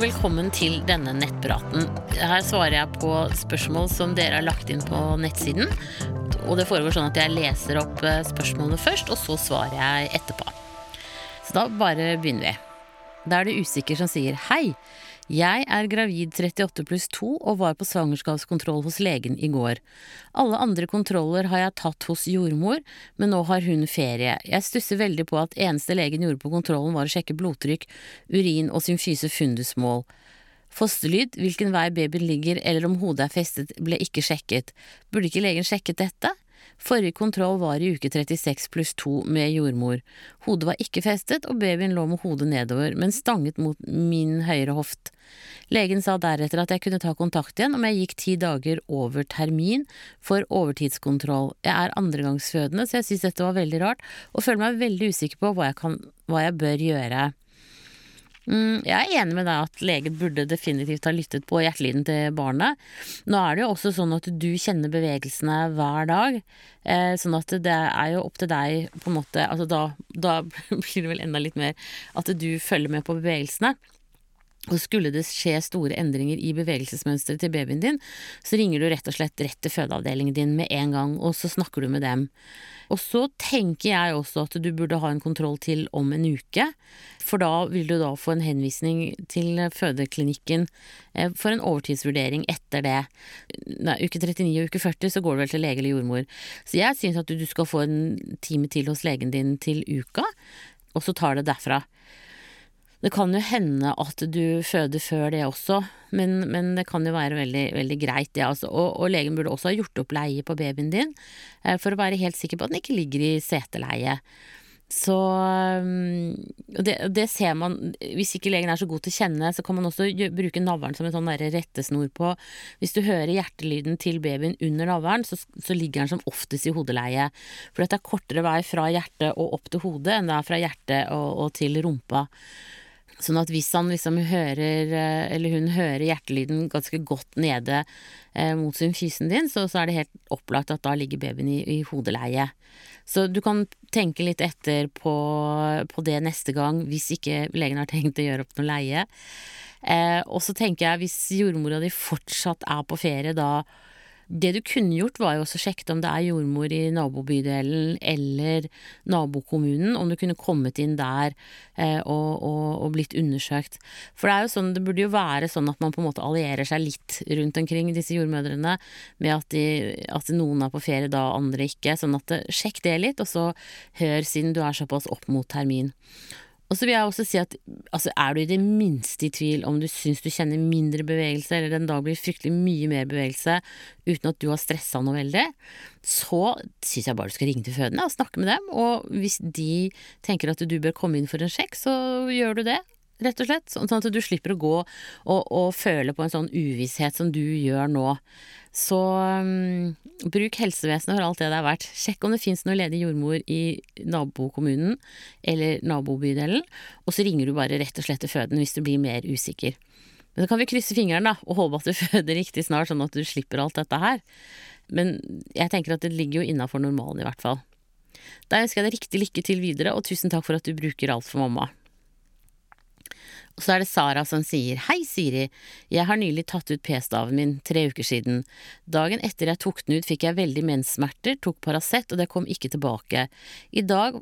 velkommen til denne nettpraten. Her svarer jeg på spørsmål som dere har lagt inn på nettsiden. Og det foregår sånn at jeg leser opp eh, spørsmålene først, og så svarer jeg etterpå. Så da bare begynner vi. Da er det usikker som sier hei. Jeg er gravid 38 pluss 2 og var på svangerskapskontroll hos legen i går. Alle andre kontroller har jeg tatt hos jordmor, men nå har hun ferie. Jeg stusser veldig på at eneste legen gjorde på kontrollen var å sjekke blodtrykk, urin og symfyse fundusmål. Fosterlyd, hvilken vei babyen ligger eller om hodet er festet, ble ikke sjekket. Burde ikke legen sjekket dette? Forrige kontroll var i uke 36 pluss 2 med jordmor. Hodet var ikke festet, og babyen lå med hodet nedover, men stanget mot min høyre hoft. Legen sa deretter at jeg kunne ta kontakt igjen om jeg gikk ti dager over termin for overtidskontroll. Jeg er andregangsfødende, så jeg synes dette var veldig rart, og føler meg veldig usikker på hva jeg, kan, hva jeg bør gjøre. Mm, jeg er enig med deg at lege burde definitivt ha lyttet på hjertelyden til barnet. Nå er det jo også sånn at du kjenner bevegelsene hver dag, eh, sånn at det er jo opp til deg på en måte altså da, da blir det vel enda litt mer at du følger med på bevegelsene. Og skulle det skje store endringer i bevegelsesmønsteret til babyen din, så ringer du rett og slett rett til fødeavdelingen din med en gang, og så snakker du med dem. Og så tenker jeg også at du burde ha en kontroll til om en uke, for da vil du da få en henvisning til fødeklinikken eh, for en overtidsvurdering etter det. Nei, uke 39 og uke 40 så går du vel til lege eller jordmor. Så jeg syns at du skal få en time til hos legen din til uka, og så tar det derfra. Det kan jo hende at du føder før det også, men, men det kan jo være veldig, veldig greit, det. Altså. Og, og, legen burde også ha gjort opp leie på babyen din, eh, for å være helt sikker på at den ikke ligger i seteleie. Så mm, det, det, ser man Hvis ikke legen er så god til å kjenne, så kan man også bruke navlen som en sånn rettesnor på Hvis du hører hjertelyden til babyen under navlen, så, så, ligger den som oftest i hodeleie. For det er kortere vei fra hjertet og opp til hodet enn det er fra hjertet og, og til rumpa. Sånn at hvis han liksom hører, eh, eller hun hører hjertelyden ganske godt nede eh, mot symfysen din, så, så, er det helt opplagt at da ligger babyen i, i hodeleie. Så du kan tenke litt etter på, på, det neste gang, hvis ikke legen har tenkt å gjøre opp noe leie. Eh, og så tenker jeg, hvis jordmora di fortsatt er på ferie da det du kunne gjort, var jo også sjekket om det er jordmor i nabobydelen eller nabokommunen, om du kunne kommet inn der eh, og, og, og, blitt undersøkt. For det er jo sånn, det burde jo være sånn at man på en måte allierer seg litt rundt omkring disse jordmødrene, med at, de, at noen er på ferie da, andre ikke. Sånn at sjekk det litt, og så hør siden du er såpass opp mot termin. Og så vil jeg også si at altså, er du i det minste i tvil om du syns du kjenner mindre bevegelse, eller den dag blir fryktelig mye mer bevegelse uten at du har stressa noe veldig, så syns jeg bare du skal ringe til fødende og snakke med dem. Og hvis de tenker at du bør komme inn for en sjekk, så gjør du det rett og slett. Sånn at du slipper å gå og, og føle på en sånn uvisshet som du gjør nå. Så um, bruk helsevesenet for alt det det er verdt. Sjekk om det fins noe ledig jordmor i nabokommunen eller nabobydelen, og så ringer du bare rett og slett til føden hvis du blir mer usikker. Men så kan vi krysse fingrene og håpe at du føder riktig snart, sånn at du slipper alt dette her. Men jeg tenker at det ligger jo innafor normalen, i hvert fall. Da ønsker jeg deg riktig lykke til videre, og tusen takk for at du bruker alt for mamma. Og så er det Sara som sier Hei, Siri, jeg har nylig tatt ut p-staven min, tre uker siden. Dagen etter jeg tok den ut fikk jeg veldig menssmerter, tok Paracet, og det kom ikke tilbake. I dag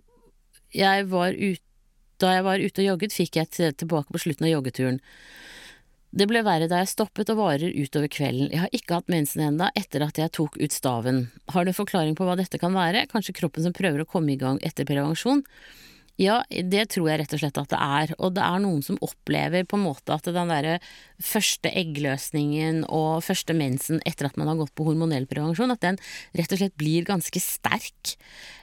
jeg ut, da jeg var ute og jogget, fikk jeg tilbake på slutten av joggeturen. Det ble verre da jeg stoppet og varer utover kvelden. Jeg har ikke hatt mensen ennå etter at jeg tok ut staven. Har du en forklaring på hva dette kan være? Kanskje kroppen som prøver å komme i gang etter prevensjon? Ja, det tror jeg rett og slett at det er. Og det er noen som opplever på en måte at den derre første eggløsningen og første mensen etter at man har gått på hormonell prevensjon, at den rett og slett blir ganske sterk.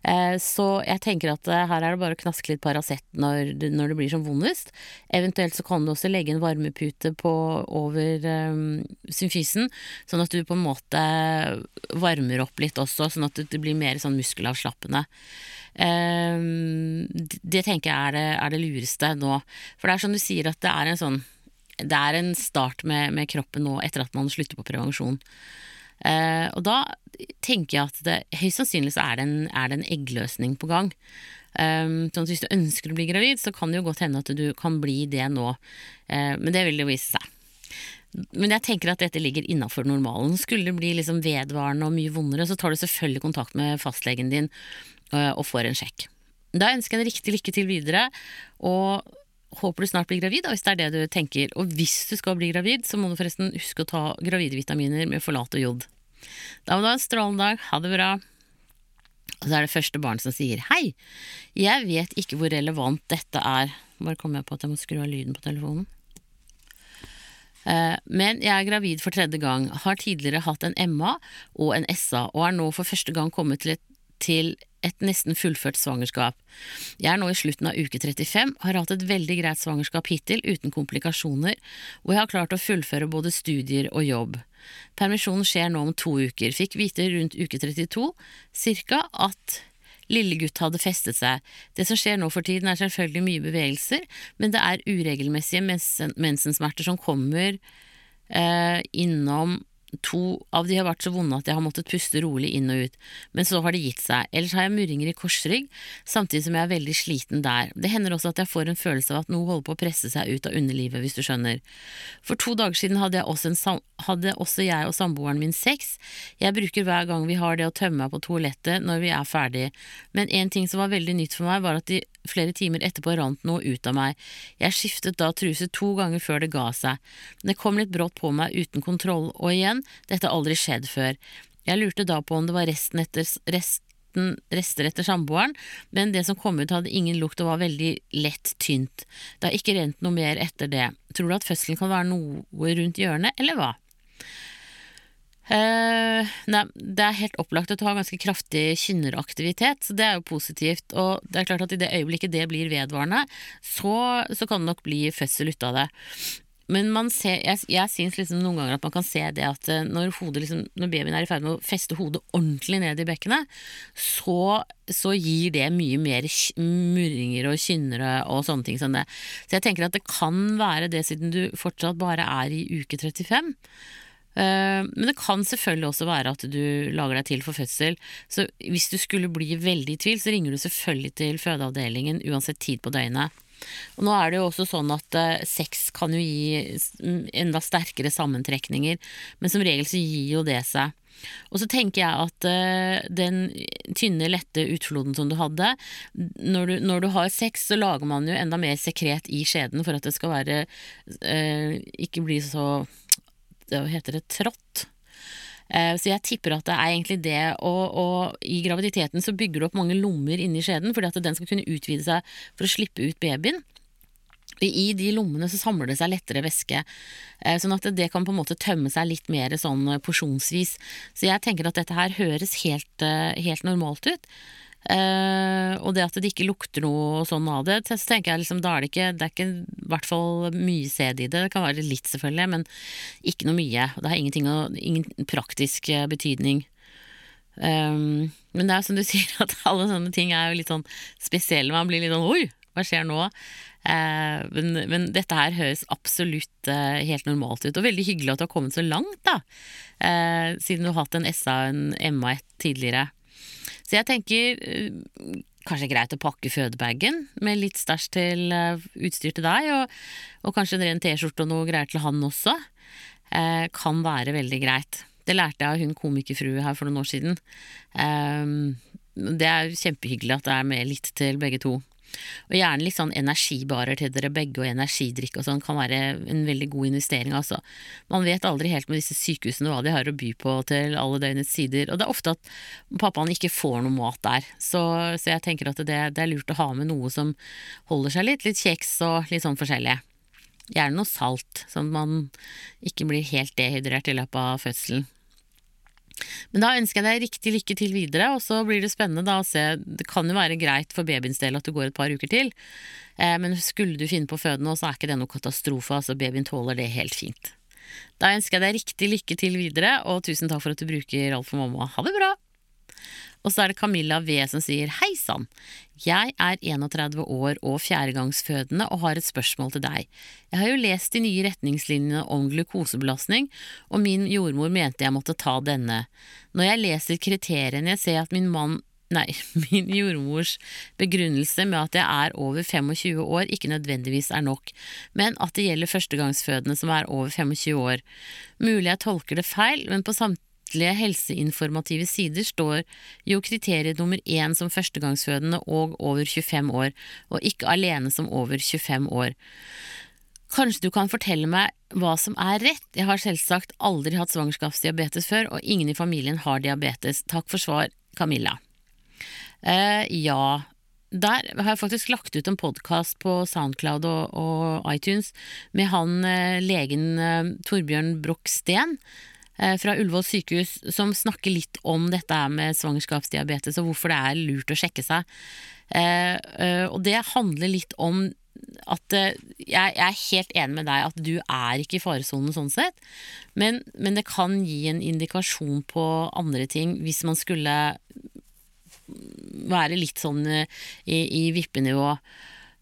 Eh, så jeg tenker at eh, her er det bare å knaske litt Paracet når, det blir som vondest. Eventuelt så kan du også legge en varmepute på over um, symfysen, sånn at du på en måte varmer opp litt også, sånn at det blir mer sånn muskelavslappende. Um, det tenker jeg er det, er det, lureste nå. For det er som du sier at det er en sånn Det er en start med, med kroppen nå etter at man slutter på prevensjon. Eh, og da tenker jeg at det høyst sannsynlig så er det en, er det en eggløsning på gang. Um, sånn at hvis du ønsker å bli gravid, så kan det jo godt hende at du kan bli det nå. Uh, men det vil jo vise seg. Men jeg tenker at dette ligger innafor normalen. Skulle det bli liksom vedvarende og mye vondere, så tar du selvfølgelig kontakt med fastlegen din og får en sjekk. Da ønsker jeg deg riktig lykke til videre, og håper du snart blir gravid, hvis det er det du tenker. Og hvis du skal bli gravid, så må du forresten huske å ta gravide vitaminer med forlat og jod. Da må du ha en strålende dag. Ha det bra. Og så er det første barn som sier hei, jeg vet ikke hvor relevant dette er. Bare kom jeg på at jeg må skru av lyden på telefonen. Eh, men jeg er gravid for tredje gang, har tidligere hatt en MA og en SA, og er nå for første gang kommet til et, til et nesten fullført svangerskap. Jeg er nå i slutten av uke 35, har hatt et veldig greit svangerskap hittil, uten komplikasjoner, og jeg har klart å fullføre både studier og jobb. Permisjonen skjer nå om to uker. Fikk vite rundt uke 32 cirka at lillegutt hadde festet seg. Det som skjer nå for tiden er selvfølgelig mye bevegelser, men det er uregelmessige mensensmerter som kommer eh, innom To av de har vært så vonde at jeg har måttet puste rolig inn og ut, men så har det gitt seg. Ellers har jeg murringer i korsrygg, samtidig som jeg er veldig sliten der. Det hender også at jeg får en følelse av at noe holder på å presse seg ut av underlivet, hvis du skjønner. For to dager siden hadde, også, en, hadde også jeg og samboeren min sex. Jeg bruker hver gang vi har det å tømme meg på toalettet når vi er ferdig, men en ting som var veldig nytt for meg, var at de flere timer etterpå rant noe ut av meg. Jeg skiftet da truse to ganger før det ga seg. Det kom litt brått på meg uten kontroll, og igjen, dette har aldri skjedd før. Jeg lurte da på om det var resten etter, resten, rester etter samboeren, men det som kom ut hadde ingen lukt og var veldig lett tynt. Det har ikke rent noe mer etter det. Tror du at fødselen kan være noe rundt hjørnet, eller hva? Uh, nei, det er helt opplagt at du har ganske kraftig kynneraktivitet, så det er jo positivt. Og det er klart at i det øyeblikket det blir vedvarende, så, så kan det nok bli fødsel ut av det. Men ser, jeg, jeg syns liksom noen ganger at man kan se det at eh, når, liksom, når babyen er i ferd med å feste hodet ordentlig ned i bekkenet, så, så, gir det mye mer murringer og kynnere og sånne ting som det. Så jeg tenker at det kan være det, siden du fortsatt bare er i uke 35. Uh, eh, men det kan selvfølgelig også være at du lager deg til for fødsel. Så hvis du skulle bli veldig i tvil, så ringer du selvfølgelig til fødeavdelingen uansett tid på døgnet. Og nå er det jo også sånn at uh, sex kan jo gi enda sterkere sammentrekninger, men som regel så gir jo det seg. Og så tenker jeg at uh, den tynne, lette utfloden som du hadde når du, når du, har sex, så lager man jo enda mer sekret i skjeden for at det skal være uh, Ikke bli så Hva heter det? Trått. Eh, så jeg tipper at det er egentlig det, og, og, i graviditeten så bygger du opp mange lommer inni skjeden fordi at den skal kunne utvide seg for å slippe ut babyen. I de lommene så samler det seg lettere væske, eh, sånn at det kan på en måte tømme seg litt mer sånn porsjonsvis. Så jeg tenker at dette her høres helt, eh, helt normalt ut. Uh, og det at det ikke lukter noe sånn av det, så tenker jeg liksom, da er det ikke Det er ikke i hvert fall mye sæd i det. Det kan være litt, selvfølgelig, men ikke noe mye. Det har ingenting ingen praktisk eh, betydning. Um, men det er som du sier, at alle sånne ting er jo litt sånn spesielle. Man blir litt sånn oi, hva skjer nå? Uh, men, men, dette her høres absolutt uh, helt normalt ut, og veldig hyggelig at du har kommet så langt, da. siden du har hatt en SA og en MA tidligere. Så jeg tenker eh, kanskje greit å pakke fødebagen med litt stæsj til uh, utstyr til deg, og, og kanskje en ren T-skjorte og noe greier til han også. eh, kan være veldig greit. Det lærte jeg av hun komikerfrue her for noen år siden. Eh, det er kjempehyggelig at det er med litt til begge to. Og gjerne litt sånn energibarer til dere begge, og energidrikk og sånn kan være en veldig god investering, altså. Man vet aldri helt med disse sykehusene hva de har å by på til alle døgnets sider, og det er ofte at pappaen ikke får noe mat der, så, så jeg tenker at det, det, er lurt å ha med noe som holder seg litt, litt kjeks og litt sånn forskjellig. Gjerne noe salt, sånn at man ikke blir helt dehydrert i løpet av fødselen. Men da ønsker jeg deg riktig lykke til videre, og så blir det spennende da å se Det kan jo være greit for babyens del at du går et par uker til, eh, men skulle du finne på å føde nå, så er ikke det noe katastrofe, altså babyen tåler det helt fint. Da ønsker jeg deg riktig lykke til videre, og tusen takk for at du bruker Alt for mamma. Ha det bra! Og så er det Camilla V som sier hei sann. Jeg er 31 år og fjerdegangsfødende og har et spørsmål til deg. Jeg har jo lest de nye retningslinjene om glukosebelastning, og min jordmor mente jeg måtte ta denne. Når jeg leser kriteriene, ser jeg at min mann Nei, min jordmors begrunnelse med at jeg er over 25 år ikke nødvendigvis er nok, men at det gjelder førstegangsfødende som er over 25 år. Mulig jeg tolker det feil, men på samt samtlige helseinformative sider står jo kriteriet nummer én som førstegangsfødende og over 25 år, og ikke alene som over 25 år. Kanskje du kan fortelle meg hva som er rett, jeg har selvsagt aldri hatt svangerskapsdiabetes før, og ingen i familien har diabetes. Takk for svar, Camilla. Uh, ja, der har jeg faktisk lagt ut en podkast på Soundcloud og, og, iTunes med han eh, legen eh, Torbjørn Broch Steen, fra Ullevål sykehus som snakker litt om dette med svangerskapsdiabetes og hvorfor det er lurt å sjekke seg. Eh, eh, og det handler litt om at jeg, er helt enig med deg at du er ikke i faresonen sånn sett, men, men, det kan gi en indikasjon på andre ting hvis man skulle være litt sånn i, i vippenivå.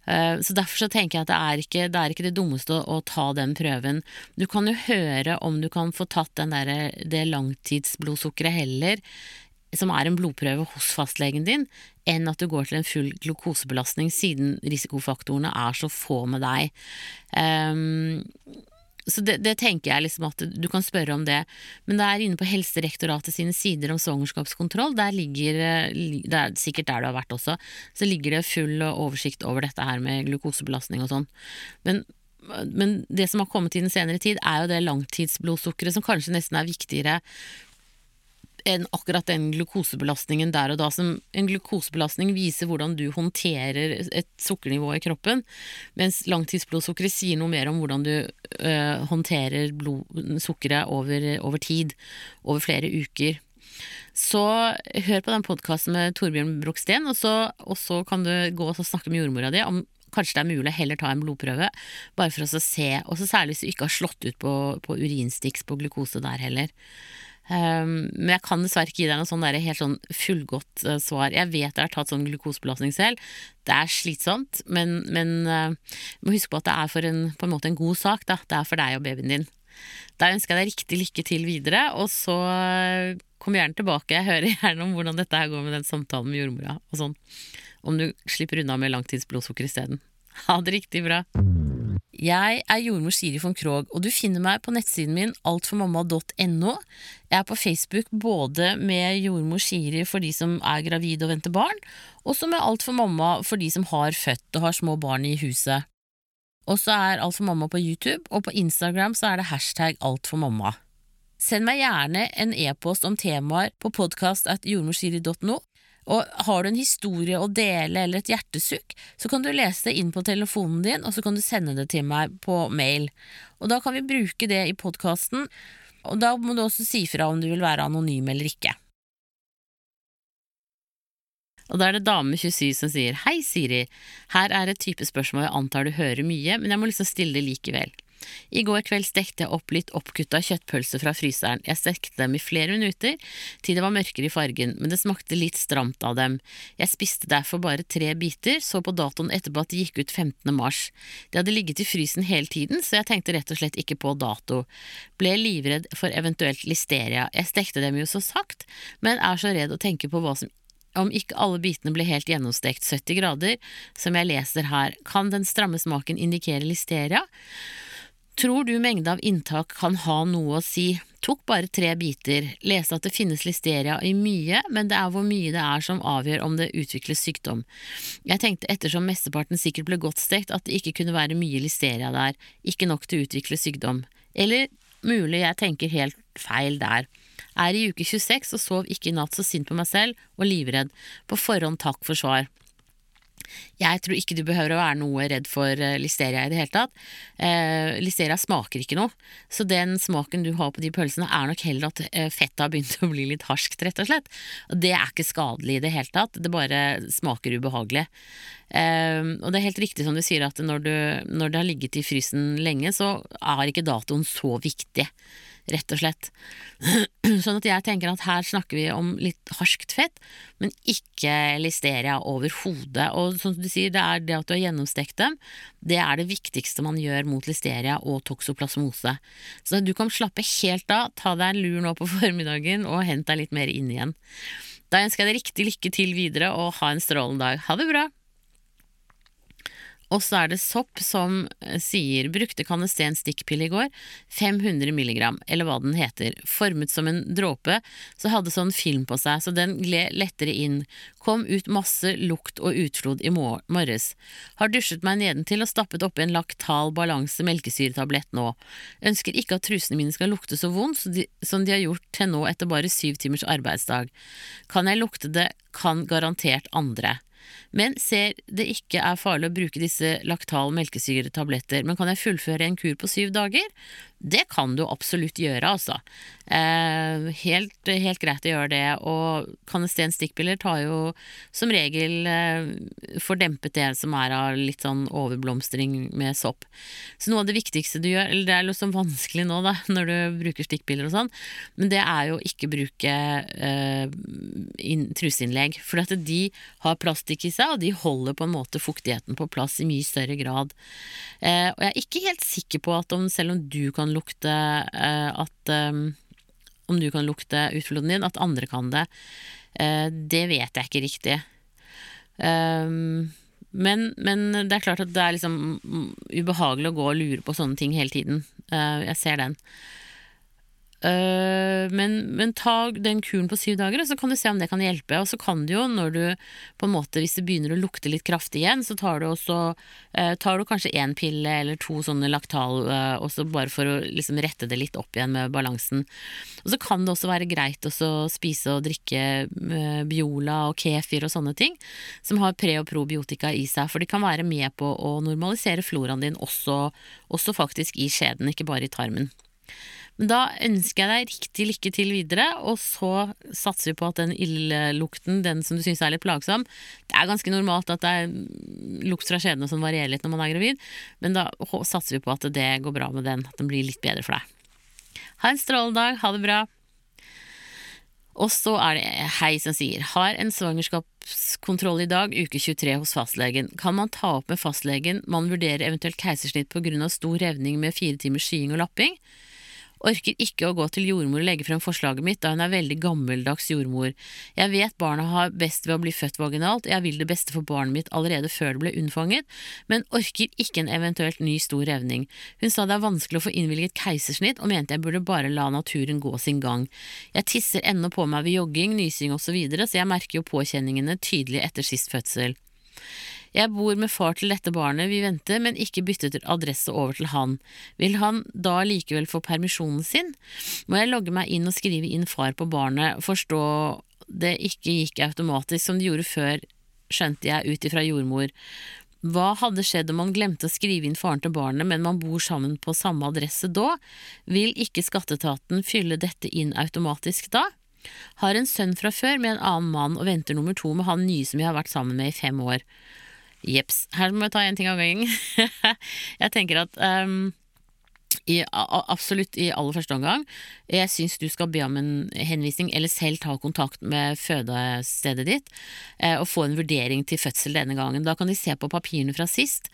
Eh, så Derfor så tenker jeg at det er ikke det, er ikke det dummeste å, å, ta den prøven. Du kan jo høre om du kan få tatt der, det langtidsblodsukkeret heller, som er en blodprøve hos fastlegen din, enn at du går til en full glukosebelastning, siden risikofaktorene er så få med deg. Um, så det, det, tenker jeg liksom at du kan spørre om det. Men det er inne på Helserektoratet sine sider om svangerskapskontroll. Der ligger, det er sikkert der du har vært også, så ligger det full oversikt over dette her med glukosebelastning og sånn. Men, men det som har kommet i den senere tid, er jo det langtidsblodsukkeret som kanskje nesten er viktigere enn akkurat den glukosebelastningen der og da. Som en glukosebelastning viser hvordan du håndterer et sukkernivå i kroppen, mens langtidsblodsukkeret sier noe mer om hvordan du øh, håndterer blod, sukkeret over, over, tid, over flere uker. Så hør på den podkasten med Torbjørn Broksten, og og så kan du gå og snakke med jordmora di om kanskje det er mulig å heller ta en blodprøve, bare for å se, og særlig hvis du ikke har slått ut på, på urinstiks på glukose der heller. Um, men jeg kan dessverre ikke gi deg noe sånn der, helt sånn fullgodt uh, svar. Jeg vet jeg har tatt sånn glukosebelastning selv. Det er slitsomt, men, men uh, må huske på at det er for en, på en måte en god sak. Da. Det er for deg og babyen din. Da ønsker jeg deg riktig lykke til videre, og så uh, kom gjerne tilbake. Jeg hører gjerne om hvordan dette her går med den samtalen med jordmora og sånn. Om du slipper unna med langtidsblodsukker isteden. Ha det riktig bra. Jeg er jordmor Siri von Krogh, og du finner meg på nettsiden min altformamma.no. Jeg er på Facebook både med jordmor Siri for de som er gravide og venter barn, og så med Alt for mamma for de som har født og har små barn i huset. Og så er Alt for mamma på YouTube, og på Instagram så er det hashtag altformamma. Send meg gjerne en e-post om temaer på podkast at jordmorsiri.no, og har du en historie å dele eller et hjertesukk, så kan du lese det inn på telefonen din, og så kan du sende det til meg på mail. Og da kan vi bruke det i podkasten, og da må du også si fra om du vil være anonym eller ikke. Og da er det Dame27 som sier Hei, Siri, her er et type spørsmål jeg antar du hører mye, men jeg må liksom stille det likevel. I går kveld stekte jeg opp litt oppkutta kjøttpølser fra fryseren. Jeg stekte dem i flere minutter, til det var mørkere i fargen, men det smakte litt stramt av dem. Jeg spiste derfor bare tre biter, så på datoen etterpå at de gikk ut 15. mars. De hadde ligget i frysen hele tiden, så jeg tenkte rett og slett ikke på dato. Ble livredd for eventuelt listeria. Jeg stekte dem jo så sagt, men er så redd å tenke på hva som om ikke alle bitene ble helt gjennomstekt 70 grader, som jeg leser her, kan den stramme smaken indikere listeria? Tror du mengde av inntak kan ha noe å si? Tok bare tre biter. Leste at det finnes listeria i mye, men det er hvor mye det er som avgjør om det utvikles sykdom. Jeg tenkte ettersom mesteparten sikkert ble godt stekt at det ikke kunne være mye listeria der, ikke nok til å utvikle sykdom. Eller mulig jeg tenker helt feil der. Er i uke 26 og sov ikke i natt så sint på meg selv og livredd. På forhånd takk for svar. Jeg tror ikke du behøver å være noe redd for eh, listeria i det hele tatt. Eh, listeria smaker ikke noe, så den smaken du har på de pølsene er nok heller at eh, fettet har begynt å bli litt harskt, rett og slett. Det er ikke skadelig i det hele tatt, det bare smaker ubehagelig. Eh, og det er helt riktig som du sier at når, du, når det har ligget i frysen lenge, så er ikke datoen så viktig. Rett og slett. Sånn at jeg tenker at her snakker vi om litt harskt fett, men ikke listeria overhodet. Og som du sier, det er det at du har gjennomstekt dem, det er det viktigste man gjør mot listeria og toksoplasmose. Så du kan slappe helt av, ta deg en lur nå på formiddagen og hent deg litt mer inn igjen. Da ønsker jeg deg riktig lykke til videre, og ha en strålende dag. Ha det bra! Og så er det Sopp som eh, sier brukte kanesten stikkpille i går, 500 milligram, eller hva den heter, formet som en dråpe, så hadde sånn film på seg, så den gled lettere inn, kom ut masse lukt og utflod i morges. Har dusjet meg nedentil og stappet oppi en laktal balanse melkesyretablett nå. Ønsker ikke at trusene mine skal lukte så vondt som de har gjort til nå etter bare syv timers arbeidsdag. Kan jeg lukte det, kan garantert andre men ser det ikke er farlig å bruke disse laktal melkesyretabletter. Men kan jeg fullføre en kur på syv dager? Det kan du absolutt gjøre, altså. Eh, helt, helt, greit å gjøre det. Og kanesten stikkpiller tar jo som regel eh, får dempet det som er av litt sånn overblomstring med sopp. Så noe av det viktigste du gjør, eller det er liksom vanskelig nå da, når du bruker stikkpiller og sånn, men det er jo ikke bruke eh, truseinnlegg. For at de har plastikk i seg, og de holder på en måte fuktigheten på plass i mye større grad. Eh, og jeg er ikke helt sikker på at om, selv om du kan lukte eh, at um, Om du kan lukte utfloden din, at andre kan det. Eh, det vet jeg ikke riktig. Um, men, men, det er klart at det er liksom ubehagelig å gå og lure på sånne ting hele tiden. Uh, jeg ser den. Uh, men, men, ta den kuren på syv dager, og så kan du se om det kan hjelpe. Og så kan du jo, når du på en måte, hvis det begynner å lukte litt kraftig igjen, så tar du også uh, tar du kanskje én pille eller to sånne laktal, uh, også bare for å liksom rette det litt opp igjen med balansen. Og så kan det også være greit å spise og drikke Biola og kefir og sånne ting, som har pre- og probiotika i seg, for de kan være med på å normalisere floraen din også, også faktisk i skjeden, ikke bare i tarmen. Men da ønsker jeg deg riktig lykke til videre, og så satser vi på at den ildlukten, den som du syns er litt plagsom Det er ganske normalt at det er lukt fra skjeden som varierer litt når man er gravid, men da satser vi på at det går bra med den, at den blir litt bedre for deg. Ha en strålende dag, ha det bra. Og så er det Hei som sier Har en svangerskapskontroll i dag, uke 23 hos fastlegen. Kan man ta opp med fastlegen man vurderer eventuelt keisersnitt pga. stor revning med fire timers skying og lapping? Orker ikke å gå til jordmor og legge frem forslaget mitt, da hun er veldig gammeldags jordmor. Jeg vet barna har best ved å bli født vaginalt, jeg vil det beste for barnet mitt allerede før det ble unnfanget, men orker ikke en eventuelt ny stor revning. Hun sa det er vanskelig å få innvilget keisersnitt, og mente jeg burde bare la naturen gå sin gang. Jeg tisser ennå på meg ved jogging, nysing osv., så, videre, så jeg merker jo påkjenningene tydelig etter sist fødsel. Jeg bor med far til dette barnet vi venter, men ikke byttet adresse over til han. Vil han da likevel få permisjonen sin? Må jeg logge meg inn og skrive inn far på barnet, forstå det ikke gikk automatisk som det gjorde før, skjønte jeg ut ifra jordmor. Hva hadde skjedd om man glemte å skrive inn faren til barnet, men man bor sammen på samme adresse da? Vil ikke skatteetaten fylle dette inn automatisk da? Har en sønn fra før med en annen mann og venter nummer to med han nye som jeg har vært sammen med i fem år. Jepps. Her må vi ta én ting av gangen. jeg tenker at um, i, absolutt i aller første omgang. Jeg syns du skal be om en henvisning, eller selv ta kontakt med fødestedet ditt, eh, og få en vurdering til fødsel denne gangen. Da kan de se på papirene fra sist,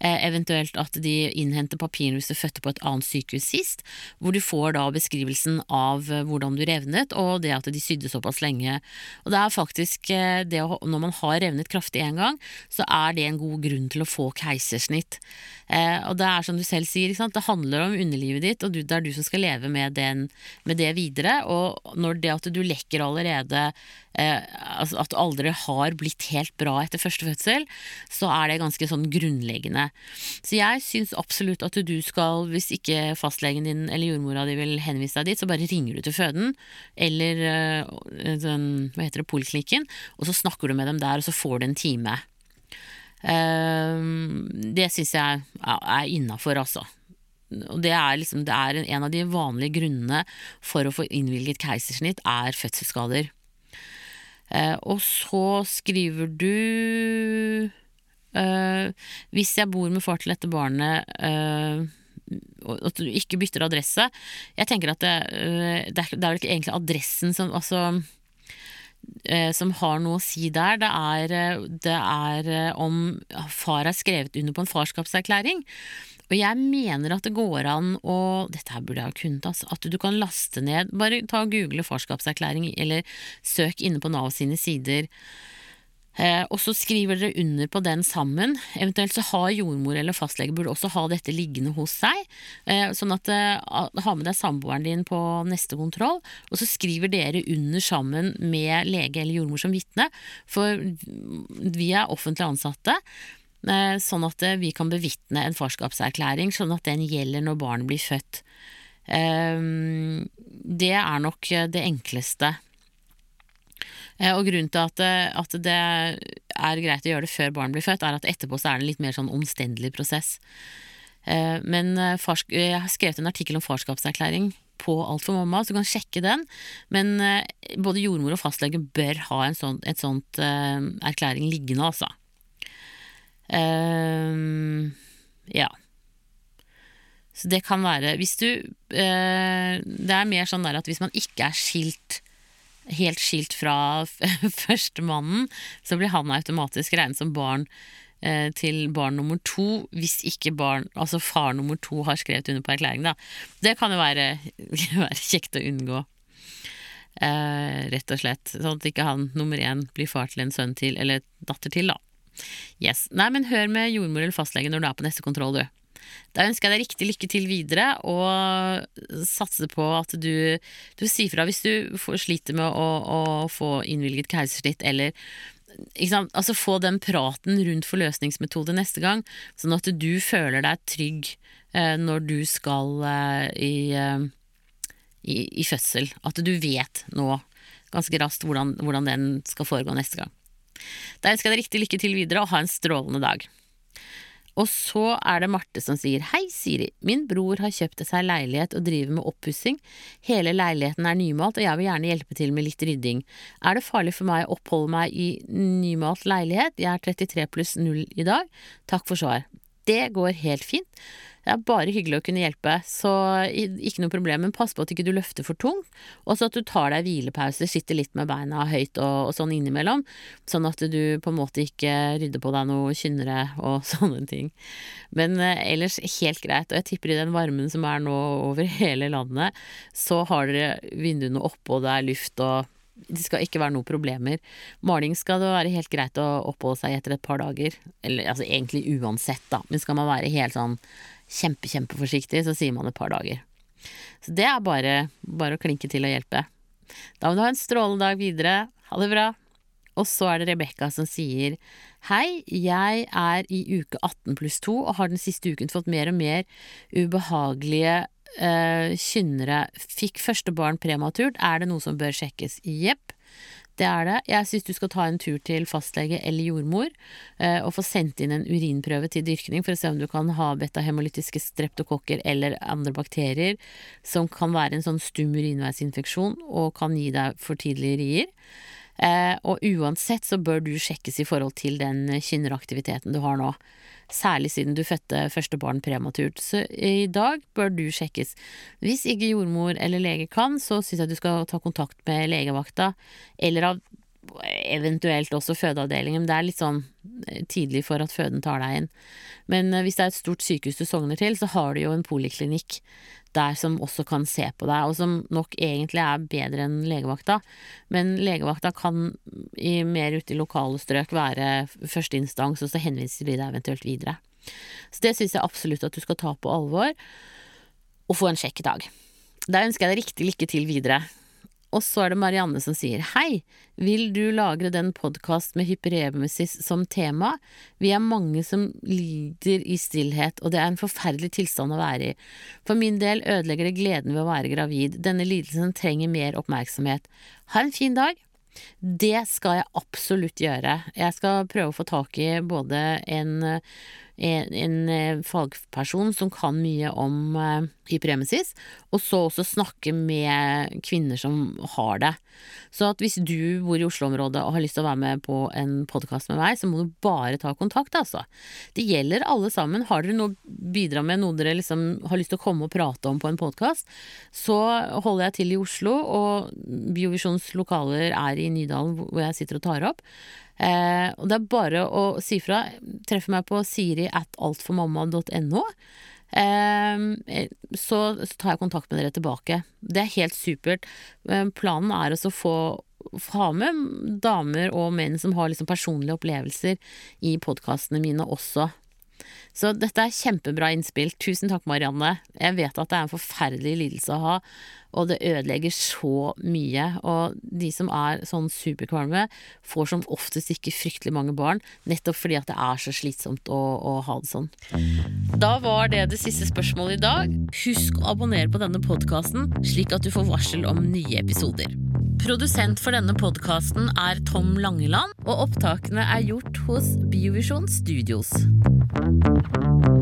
eh, eventuelt at de innhenter papirene hvis du fødte på et annet sykehus sist, hvor du får da beskrivelsen av eh, hvordan du revnet, og det at de sydde såpass lenge. Og det er faktisk det å, Når man har revnet kraftig en gang, så er det en god grunn til å få keisersnitt. Og det er som du selv sier, det handler om underlivet ditt, og du, det er du som skal leve med, den, med, det videre. Og når det at du lekker allerede eh, altså At du aldri har blitt helt bra etter første fødsel, så er det ganske sånn grunnleggende. Så jeg syns absolutt at du skal, hvis ikke fastlegen din eller jordmora di vil henvise deg dit, så bare ringer du til føden eller eh, den, hva heter det, poliklinikken, og så snakker du med dem der, og så får du en time. Uh, det syns jeg er innafor, altså og det er, liksom, det er en av de vanlige grunnene for å få innvilget keisersnitt, er fødselsskader. Eh, og så skriver du eh, Hvis jeg bor med far til dette barnet eh, at du ikke bytter adresse. Jeg tenker at det, øh, det, er, det er vel ikke egentlig adressen som altså, øh, som har noe å si der. Det er, øh, det er om far er skrevet under på en farskapserklæring. Og jeg mener at det går an å Dette her burde jeg ha kunnet, altså. At du kan laste ned Bare ta og google farskapserklæring, eller søk inne på Nav sine sider. Eh, og så skriver dere under på den sammen. Eventuelt så har jordmor eller fastlege burde også ha dette liggende hos seg. Eh, sånn at eh, ha med deg samboeren din på neste kontroll, og så skriver dere under sammen med lege eller jordmor som vitne. For vi er offentlig ansatte. Sånn at vi kan bevitne en farskapserklæring, sånn at den gjelder når barnet blir født. Det er nok det enkleste og grunnen til at, eh, at, det er greit å gjøre det før barn blir født, er at etterpå så er det en litt mer sånn omstendelig prosess. Eh, men jeg har skrevet en artikkel om farskapserklæring på Alt for mamma, så du kan sjekke den. Men både jordmor og fastlege bør ha en sånn et sånt erklæring liggende, altså. ja. Så det kan være Hvis du Det er mer sånn der at hvis man ikke er skilt helt skilt fra førstemannen, så blir han automatisk regnet som barn eh, til barn nummer to, hvis ikke barn, altså far nummer to har skrevet under på erklæringen. Det kan jo være, være kjekt å unngå. Eh, rett og slett. Sånn at ikke han nummer én blir far til en sønn til, eller datter til, da. Yes. Nei, men hør med jordmor eller fastlege når du er på neste kontroll, du. Da ønsker jeg deg riktig lykke til videre, og satser på at du, du sier fra hvis du sliter med å, å få innvilget keisersnitt, eller altså få den praten rundt forløsningsmetode neste gang, sånn at du føler deg trygg eh, når du skal eh, i, eh, i, i, fødsel. At du vet nå ganske raskt hvordan, hvordan den skal foregå neste gang. Da ønsker jeg deg riktig lykke til videre, og ha en strålende dag. Og så er det Marte som sier Hei, Siri. Min bror har kjøpt seg leilighet og driver med oppussing. Hele leiligheten er nymalt, og jeg vil gjerne hjelpe til med litt rydding. Er det farlig for meg å oppholde meg i nymalt leilighet? Jeg er 33 pluss 0 i dag. Takk for svar. Det går helt fint. Det er bare hyggelig å kunne hjelpe, så ikke noe problem. Men pass på at ikke du løfter for tungt, og så at du tar deg hvilepauser, sitter litt med beina høyt og, og, sånn innimellom. Sånn at du på en måte ikke rydder på deg noe kynnere og sånne ting. Men eh, ellers helt greit. Og jeg tipper i den varmen som er nå over hele landet, så har dere vinduene oppe, og det er luft og det skal ikke være noen problemer. Maling skal det være helt greit å oppholde seg etter et par dager. Eller altså egentlig uansett, da. Men skal man være helt sånn kjempe, kjempeforsiktig, så sier man et par dager. Så det er bare, bare å klinke til og hjelpe. Da må du ha en strålende dag videre. Ha det bra. Og så er det Rebekka som sier Hei, jeg er i uke 18 pluss 2 og har den siste uken fått mer og mer ubehagelige øh, kynnere. Fikk første barn prematurt. Er det noe som bør sjekkes? Jepp. Det er det. Jeg syns du skal ta en tur til fastlege eller jordmor eh, og få sendt inn en urinprøve til dyrkning for å se om du kan ha betahemolytiske streptokokker eller andre bakterier som kan være en sånn stum urinveisinfeksjon og kan gi deg for tidlige rier. Eh, og uansett så bør du sjekkes i forhold til den kynneraktiviteten du har nå særlig siden du fødte første barn prematurt. Så i dag bør du sjekkes. Hvis ikke jordmor eller lege kan, så syns jeg du skal ta kontakt med legevakta, eller av eventuelt også fødeavdelingen. Det er litt sånn eh, tidlig for at føden tar deg inn. Men eh, hvis det er et stort sykehus du sogner til, så har du jo en poliklinikk der som også kan se på deg, og som nok egentlig er bedre enn legevakta. Men legevakta kan i mer ute i lokale strøk være førsteinstans, og så henviser de deg eventuelt videre. Så det syns jeg absolutt at du skal ta på alvor, og få en sjekk i dag. Da ønsker jeg deg riktig lykke til videre. Og så er det Marianne som sier hei, vil du lagre den podkast med hyperemesis som tema? Vi er mange som lider i stillhet, og det er en forferdelig tilstand å være i. For min del ødelegger det gleden ved å være gravid, denne lidelsen trenger mer oppmerksomhet. Ha en fin dag! Det skal jeg absolutt gjøre. Jeg skal prøve å få tak i både en en, eh, fagperson som kan mye om eh, hyperemesis, og så også snakke med kvinner som har det. Så at hvis du bor i Oslo-området og har lyst til å være med på en podkast med meg, så må du bare ta kontakt, altså. Det gjelder alle sammen. Har dere noe å bidra med, noe dere liksom har lyst til å komme og prate om på en podkast, så holder jeg til i Oslo, og Biovisjons lokaler er i Nydalen, hvor jeg sitter og tar opp. Eh, og det er bare å si fra. Treffe meg på siri at altformamma.no. Eh, så, så tar jeg kontakt med dere tilbake. Det er helt supert. Eh, planen er å få ha med damer og menn som har liksom personlige opplevelser i podkastene mine også. Så dette er kjempebra innspill. Tusen takk, Marianne. Jeg vet at det er en forferdelig lidelse å ha, og det ødelegger så mye. Og de som er sånn superkvalme, får som oftest ikke fryktelig mange barn, nettopp fordi at det er så slitsomt å, å ha det sånn. Da var det det siste spørsmålet i dag. Husk å abonnere på denne podkasten, slik at du får varsel om nye episoder. Produsent for denne podkasten er Tom Langeland, og opptakene er gjort hos Biovisjon Studios.